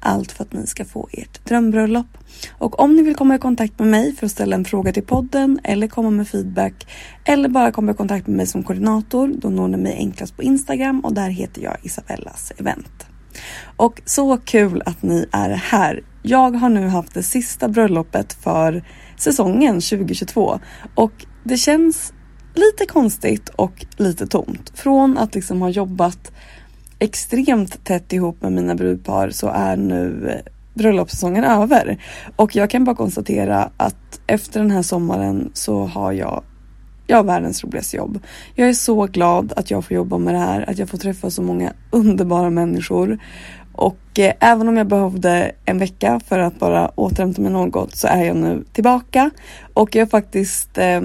allt för att ni ska få ert drömbröllop. Och om ni vill komma i kontakt med mig för att ställa en fråga till podden eller komma med feedback eller bara komma i kontakt med mig som koordinator, då når ni mig enklast på Instagram och där heter jag Isabellas event. Och så kul att ni är här. Jag har nu haft det sista bröllopet för säsongen 2022 och det känns lite konstigt och lite tomt. Från att liksom ha jobbat extremt tätt ihop med mina brudpar så är nu bröllopssäsongen över. Och jag kan bara konstatera att efter den här sommaren så har jag jag har världens roligaste jobb. Jag är så glad att jag får jobba med det här, att jag får träffa så många underbara människor. Och eh, även om jag behövde en vecka för att bara återhämta mig något så är jag nu tillbaka. Och jag har faktiskt eh,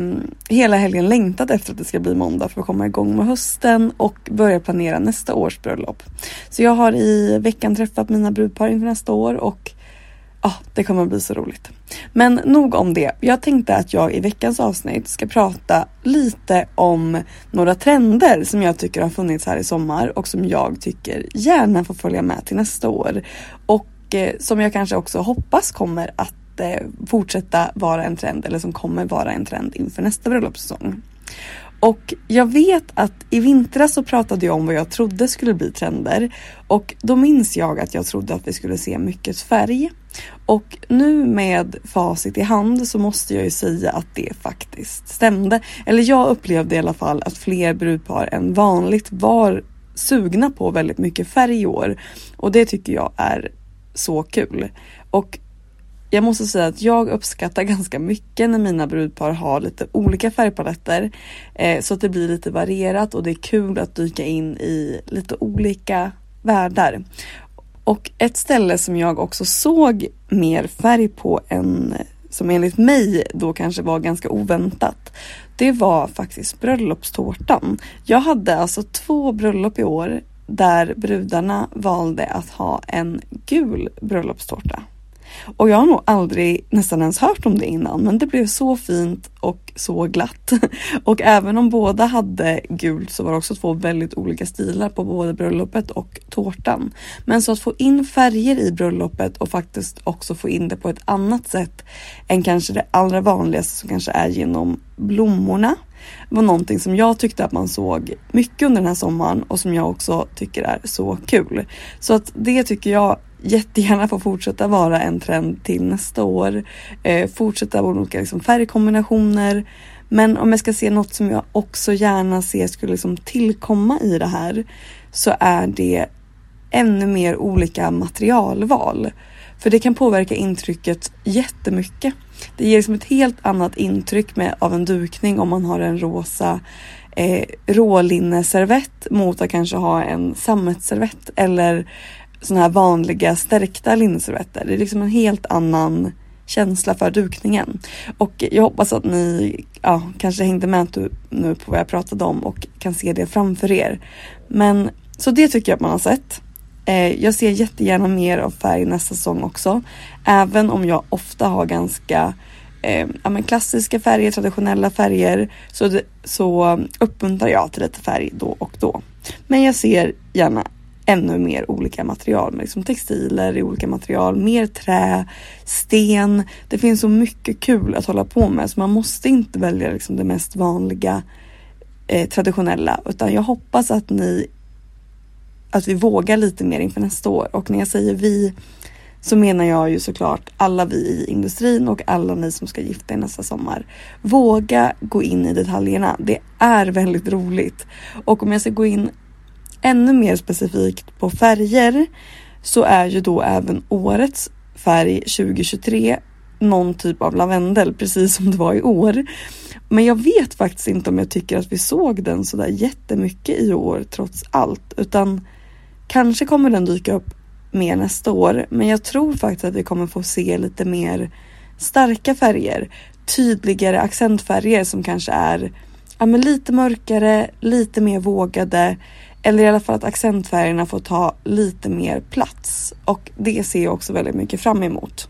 hela helgen längtat efter att det ska bli måndag för att komma igång med hösten och börja planera nästa års bröllop. Så jag har i veckan träffat mina brudpar inför nästa år och Ja, ah, det kommer bli så roligt. Men nog om det. Jag tänkte att jag i veckans avsnitt ska prata lite om några trender som jag tycker har funnits här i sommar och som jag tycker gärna får följa med till nästa år. Och eh, som jag kanske också hoppas kommer att eh, fortsätta vara en trend eller som kommer vara en trend inför nästa bröllopssäsong. Och jag vet att i vintras så pratade jag om vad jag trodde skulle bli trender och då minns jag att jag trodde att vi skulle se mycket färg. Och nu med facit i hand så måste jag ju säga att det faktiskt stämde. Eller jag upplevde i alla fall att fler brudpar än vanligt var sugna på väldigt mycket färg i år. Och det tycker jag är så kul. Och jag måste säga att jag uppskattar ganska mycket när mina brudpar har lite olika färgpaletter. Eh, så att det blir lite varierat och det är kul att dyka in i lite olika världar. Och ett ställe som jag också såg mer färg på än som enligt mig då kanske var ganska oväntat. Det var faktiskt bröllopstårtan. Jag hade alltså två bröllop i år där brudarna valde att ha en gul bröllopstårta. Och jag har nog aldrig nästan ens hört om det innan men det blev så fint och så glatt. Och även om båda hade gult så var det också två väldigt olika stilar på både bröllopet och tårtan. Men så att få in färger i bröllopet och faktiskt också få in det på ett annat sätt än kanske det allra vanligaste som kanske är genom blommorna var någonting som jag tyckte att man såg mycket under den här sommaren och som jag också tycker är så kul. Så att det tycker jag jättegärna få fortsätta vara en trend till nästa år. Eh, fortsätta olika liksom, färgkombinationer. Men om jag ska se något som jag också gärna ser skulle liksom tillkomma i det här så är det ännu mer olika materialval. För det kan påverka intrycket jättemycket. Det ger liksom ett helt annat intryck med, av en dukning om man har en rosa eh, rålinneservett mot att kanske ha en sammetsservett eller såna här vanliga stärkta linneservetter. Det är liksom en helt annan känsla för dukningen. Och jag hoppas att ni ja, kanske hängde med nu på vad jag pratade om och kan se det framför er. Men så det tycker jag att man har sett. Eh, jag ser jättegärna mer av färg nästa säsong också. Även om jag ofta har ganska eh, ja, men klassiska färger, traditionella färger så, det, så uppmuntrar jag till lite färg då och då. Men jag ser gärna ännu mer olika material, liksom textiler i olika material, mer trä, sten. Det finns så mycket kul att hålla på med så man måste inte välja liksom det mest vanliga eh, traditionella utan jag hoppas att ni att vi vågar lite mer inför nästa år och när jag säger vi så menar jag ju såklart alla vi i industrin och alla ni som ska gifta er nästa sommar. Våga gå in i detaljerna. Det är väldigt roligt. Och om jag ska gå in ännu mer specifikt på färger så är ju då även årets färg 2023 någon typ av lavendel precis som det var i år. Men jag vet faktiskt inte om jag tycker att vi såg den sådär jättemycket i år trots allt utan kanske kommer den dyka upp mer nästa år men jag tror faktiskt att vi kommer få se lite mer starka färger, tydligare accentfärger som kanske är ja, men lite mörkare, lite mer vågade eller i alla fall att accentfärgerna får ta lite mer plats och det ser jag också väldigt mycket fram emot.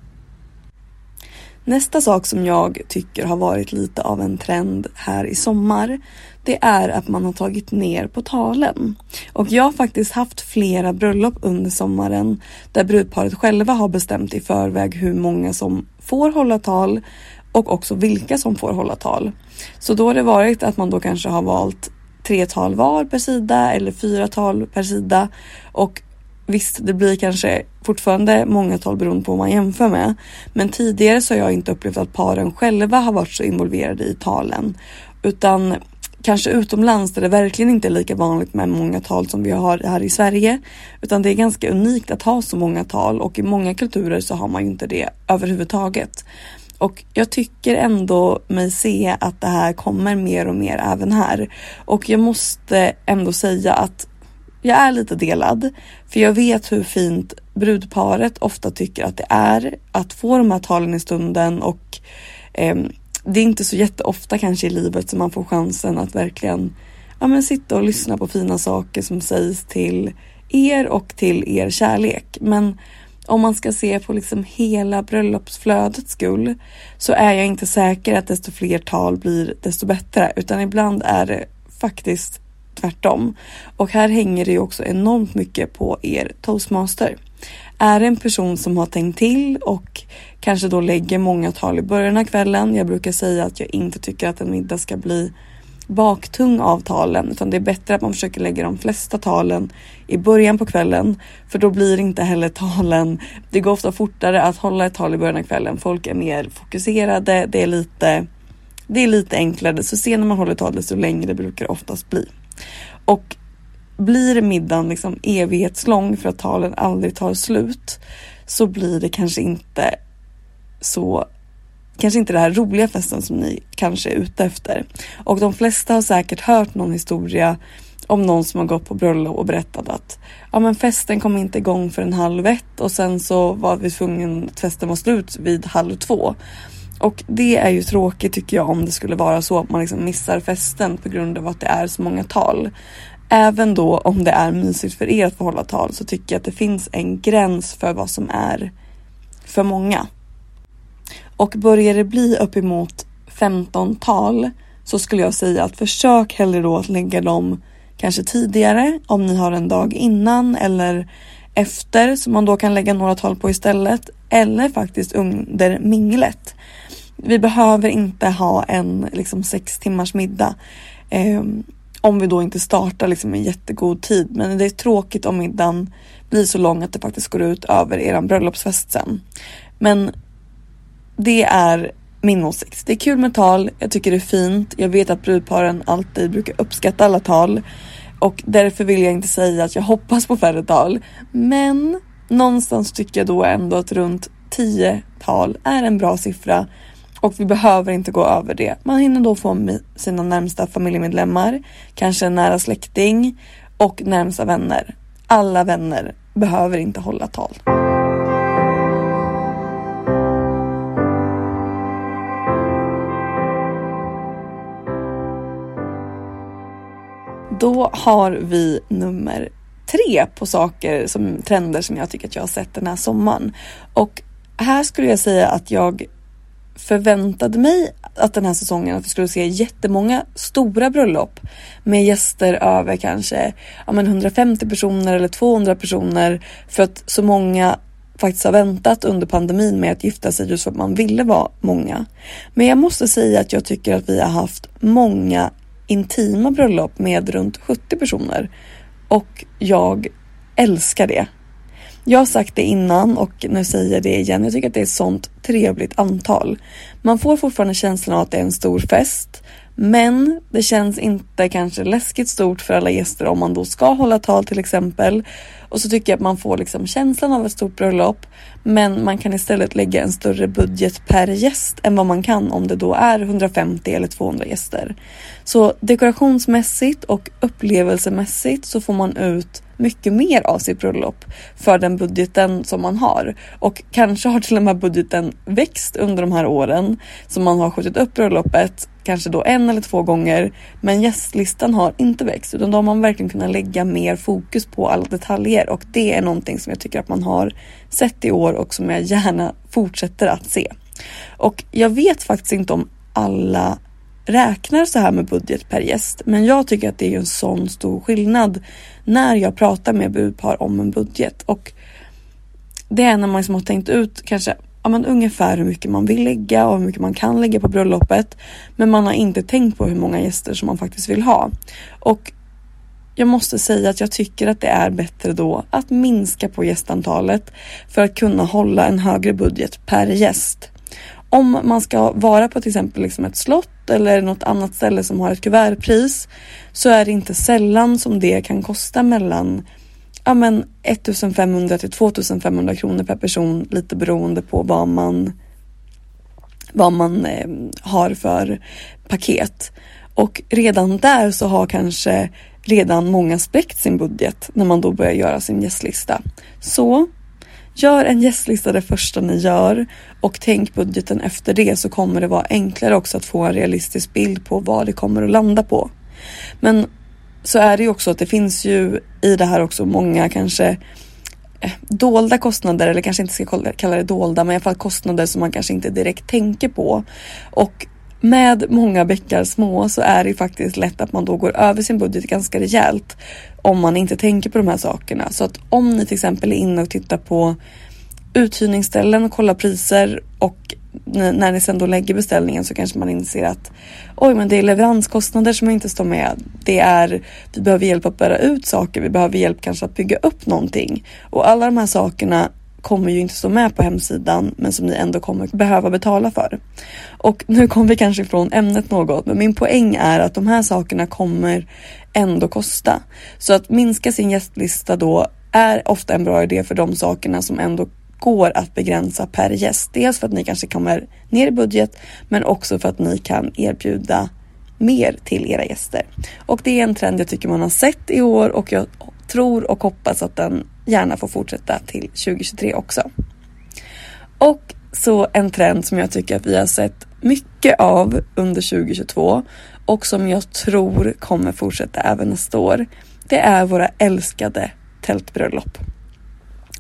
Nästa sak som jag tycker har varit lite av en trend här i sommar det är att man har tagit ner på talen. Och jag har faktiskt haft flera bröllop under sommaren där brudparet själva har bestämt i förväg hur många som får hålla tal och också vilka som får hålla tal. Så då har det varit att man då kanske har valt tre tal var per sida eller fyra tal per sida och Visst, det blir kanske fortfarande många tal beroende på vad man jämför med. Men tidigare så har jag inte upplevt att paren själva har varit så involverade i talen. Utan kanske utomlands där det verkligen inte är lika vanligt med många tal som vi har här i Sverige. Utan det är ganska unikt att ha så många tal och i många kulturer så har man ju inte det överhuvudtaget. Och jag tycker ändå mig se att det här kommer mer och mer även här. Och jag måste ändå säga att jag är lite delad. För jag vet hur fint brudparet ofta tycker att det är att få de här talen i stunden och eh, det är inte så jätteofta kanske i livet som man får chansen att verkligen ja, men sitta och lyssna på fina saker som sägs till er och till er kärlek. Men om man ska se på liksom hela bröllopsflödets skull så är jag inte säker att desto fler tal blir desto bättre utan ibland är det faktiskt tvärtom. Och här hänger det ju också enormt mycket på er toastmaster. Är det en person som har tänkt till och kanske då lägger många tal i början av kvällen. Jag brukar säga att jag inte tycker att en middag ska bli baktung av talen utan det är bättre att man försöker lägga de flesta talen i början på kvällen för då blir inte heller talen, det går ofta fortare att hålla ett tal i början av kvällen. Folk är mer fokuserade, det är lite, det är lite enklare så sen när man håller talet desto längre brukar det oftast bli. Och blir middagen liksom evighetslång för att talen aldrig tar slut så blir det kanske inte så kanske inte den här roliga festen som ni kanske är ute efter. Och de flesta har säkert hört någon historia om någon som har gått på bröllop och berättat att ja, men festen kom inte igång för en halv ett och sen så var vi tvungna att festen var slut vid halv två. Och det är ju tråkigt tycker jag om det skulle vara så att man liksom missar festen på grund av att det är så många tal. Även då om det är mysigt för er att få hålla tal så tycker jag att det finns en gräns för vad som är för många. Och börjar det bli uppemot 15 tal så skulle jag säga att försök hellre då att lägga dem kanske tidigare om ni har en dag innan eller efter som man då kan lägga några tal på istället eller faktiskt under minglet. Vi behöver inte ha en liksom sex timmars middag. Eh, Om vi då inte startar liksom i jättegod tid. Men det är tråkigt om middagen blir så lång att det faktiskt går ut över eran bröllopsfest sen. Men det är min åsikt. Det är kul med tal, jag tycker det är fint. Jag vet att brudparen alltid brukar uppskatta alla tal. Och därför vill jag inte säga att jag hoppas på färre tal. Men någonstans tycker jag då ändå att runt 10 tal är en bra siffra. Och vi behöver inte gå över det. Man hinner då få sina närmsta familjemedlemmar, kanske en nära släkting och närmsta vänner. Alla vänner behöver inte hålla tal. Då har vi nummer tre på saker som trender som jag tycker att jag har sett den här sommaren. Och här skulle jag säga att jag förväntade mig att den här säsongen att vi skulle se jättemånga stora bröllop med gäster över kanske ja, men 150 personer eller 200 personer för att så många faktiskt har väntat under pandemin med att gifta sig just för att man ville vara många. Men jag måste säga att jag tycker att vi har haft många intima bröllop med runt 70 personer och jag älskar det. Jag har sagt det innan och nu säger jag det igen. Jag tycker att det är ett sånt trevligt antal. Man får fortfarande känslan av att det är en stor fest, men det känns inte kanske läskigt stort för alla gäster om man då ska hålla tal till exempel. Och så tycker jag att man får liksom känslan av ett stort bröllop. Men man kan istället lägga en större budget per gäst än vad man kan om det då är 150 eller 200 gäster. Så dekorationsmässigt och upplevelsemässigt så får man ut mycket mer av sitt bröllop för den budgeten som man har. Och kanske har till och med budgeten växt under de här åren som man har skjutit upp bröllopet kanske då en eller två gånger. Men gästlistan har inte växt utan då har man verkligen kunnat lägga mer fokus på alla detaljer och det är någonting som jag tycker att man har sett i år och som jag gärna fortsätter att se. Och jag vet faktiskt inte om alla räknar så här med budget per gäst. Men jag tycker att det är en sån stor skillnad när jag pratar med budpar om en budget. Och det är när man liksom har tänkt ut kanske ja, men ungefär hur mycket man vill lägga och hur mycket man kan lägga på bröllopet. Men man har inte tänkt på hur många gäster som man faktiskt vill ha. Och jag måste säga att jag tycker att det är bättre då att minska på gästantalet för att kunna hålla en högre budget per gäst. Om man ska vara på till exempel liksom ett slott eller något annat ställe som har ett kuvertpris så är det inte sällan som det kan kosta mellan ja, men 1500 till 2500 kronor per person lite beroende på vad man vad man eh, har för paket. Och redan där så har kanske redan många spräckt sin budget när man då börjar göra sin gästlista. Så Gör en gästlista det första ni gör och tänk budgeten efter det så kommer det vara enklare också att få en realistisk bild på vad det kommer att landa på. Men så är det ju också att det finns ju i det här också många kanske eh, dolda kostnader eller kanske inte ska kalla det dolda men i alla fall kostnader som man kanske inte direkt tänker på. Och med många bäckar små så är det faktiskt lätt att man då går över sin budget ganska rejält om man inte tänker på de här sakerna. Så att om ni till exempel är inne och tittar på uthyrningsställen och kollar priser och när ni sen då lägger beställningen så kanske man inser att oj men det är leveranskostnader som inte står med. Det är, vi behöver hjälp att bära ut saker, vi behöver hjälp kanske att bygga upp någonting. Och alla de här sakerna kommer ju inte stå med på hemsidan men som ni ändå kommer behöva betala för. Och nu kommer vi kanske ifrån ämnet något men min poäng är att de här sakerna kommer ändå kosta. Så att minska sin gästlista då är ofta en bra idé för de sakerna som ändå går att begränsa per gäst. Dels för att ni kanske kommer ner i budget men också för att ni kan erbjuda mer till era gäster. Och det är en trend jag tycker man har sett i år och jag tror och hoppas att den gärna får fortsätta till 2023 också. Och så en trend som jag tycker att vi har sett mycket av under 2022 och som jag tror kommer fortsätta även nästa år. Det är våra älskade tältbröllop.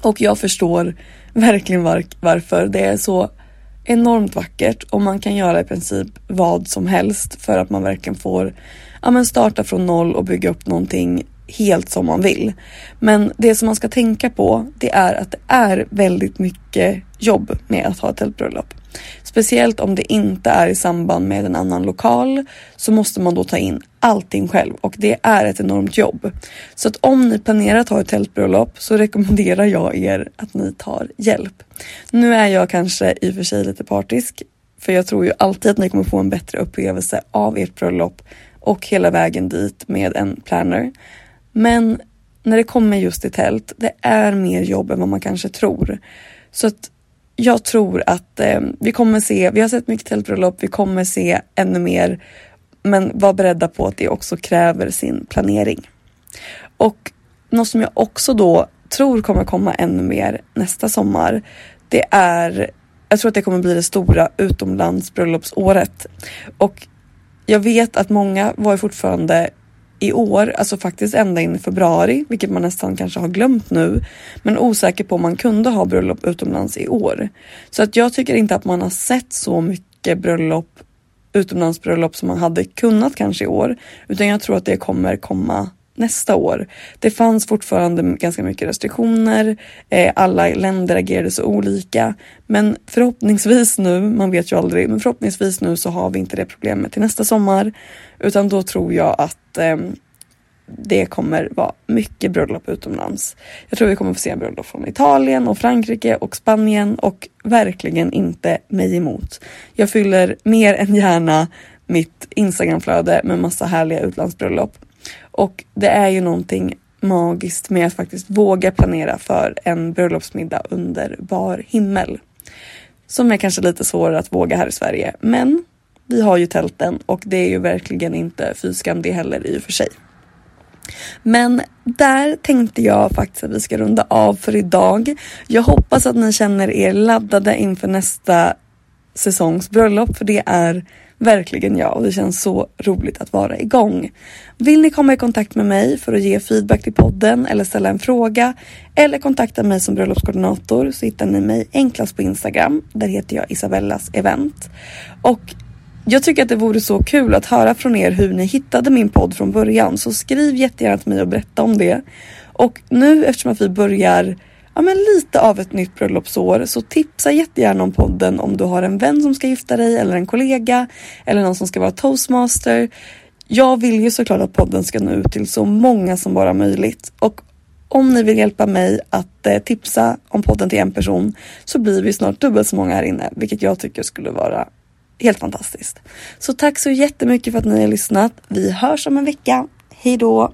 Och jag förstår verkligen var varför. Det är så enormt vackert och man kan göra i princip vad som helst för att man verkligen får ja, men starta från noll och bygga upp någonting helt som man vill. Men det som man ska tänka på det är att det är väldigt mycket jobb med att ha ett tältbröllop. Speciellt om det inte är i samband med en annan lokal så måste man då ta in allting själv och det är ett enormt jobb. Så att om ni planerar att ha ett tältbröllop så rekommenderar jag er att ni tar hjälp. Nu är jag kanske i och för sig lite partisk för jag tror ju alltid att ni kommer få en bättre upplevelse av ert bröllop och hela vägen dit med en planner. Men när det kommer just till tält, det är mer jobb än vad man kanske tror. Så att jag tror att eh, vi kommer se, vi har sett mycket tältbröllop, vi kommer se ännu mer. Men var beredda på att det också kräver sin planering. Och något som jag också då tror kommer komma ännu mer nästa sommar, det är, jag tror att det kommer bli det stora utomlandsbröllopsåret. Och jag vet att många var ju fortfarande i år, alltså faktiskt ända in i februari, vilket man nästan kanske har glömt nu, men osäker på om man kunde ha bröllop utomlands i år. Så att jag tycker inte att man har sett så mycket bröllop, utomlandsbröllop som man hade kunnat kanske i år, utan jag tror att det kommer komma nästa år. Det fanns fortfarande ganska mycket restriktioner. Eh, alla länder agerade så olika. Men förhoppningsvis nu, man vet ju aldrig, men förhoppningsvis nu så har vi inte det problemet till nästa sommar. Utan då tror jag att eh, det kommer vara mycket bröllop utomlands. Jag tror vi kommer få se bröllop från Italien och Frankrike och Spanien och verkligen inte mig emot. Jag fyller mer än gärna mitt Instagramflöde med massa härliga utlandsbröllop. Och det är ju någonting magiskt med att faktiskt våga planera för en bröllopsmiddag under bar himmel. Som är kanske lite svårare att våga här i Sverige. Men vi har ju tälten och det är ju verkligen inte fyskam det heller i och för sig. Men där tänkte jag faktiskt att vi ska runda av för idag. Jag hoppas att ni känner er laddade inför nästa säsongs bröllop för det är verkligen jag och det känns så roligt att vara igång. Vill ni komma i kontakt med mig för att ge feedback till podden eller ställa en fråga eller kontakta mig som bröllopskoordinator så hittar ni mig enklast på Instagram. Där heter jag Isabellas event. Och jag tycker att det vore så kul att höra från er hur ni hittade min podd från början så skriv jättegärna till mig och berätta om det. Och nu eftersom att vi börjar ja, men lite av ett nytt bröllopsår så tipsa jättegärna om podden om du har en vän som ska gifta dig eller en kollega eller någon som ska vara toastmaster. Jag vill ju såklart att podden ska nå ut till så många som bara möjligt och om ni vill hjälpa mig att eh, tipsa om podden till en person så blir vi snart dubbelt så många här inne, vilket jag tycker skulle vara helt fantastiskt. Så tack så jättemycket för att ni har lyssnat. Vi hörs om en vecka. Hej då!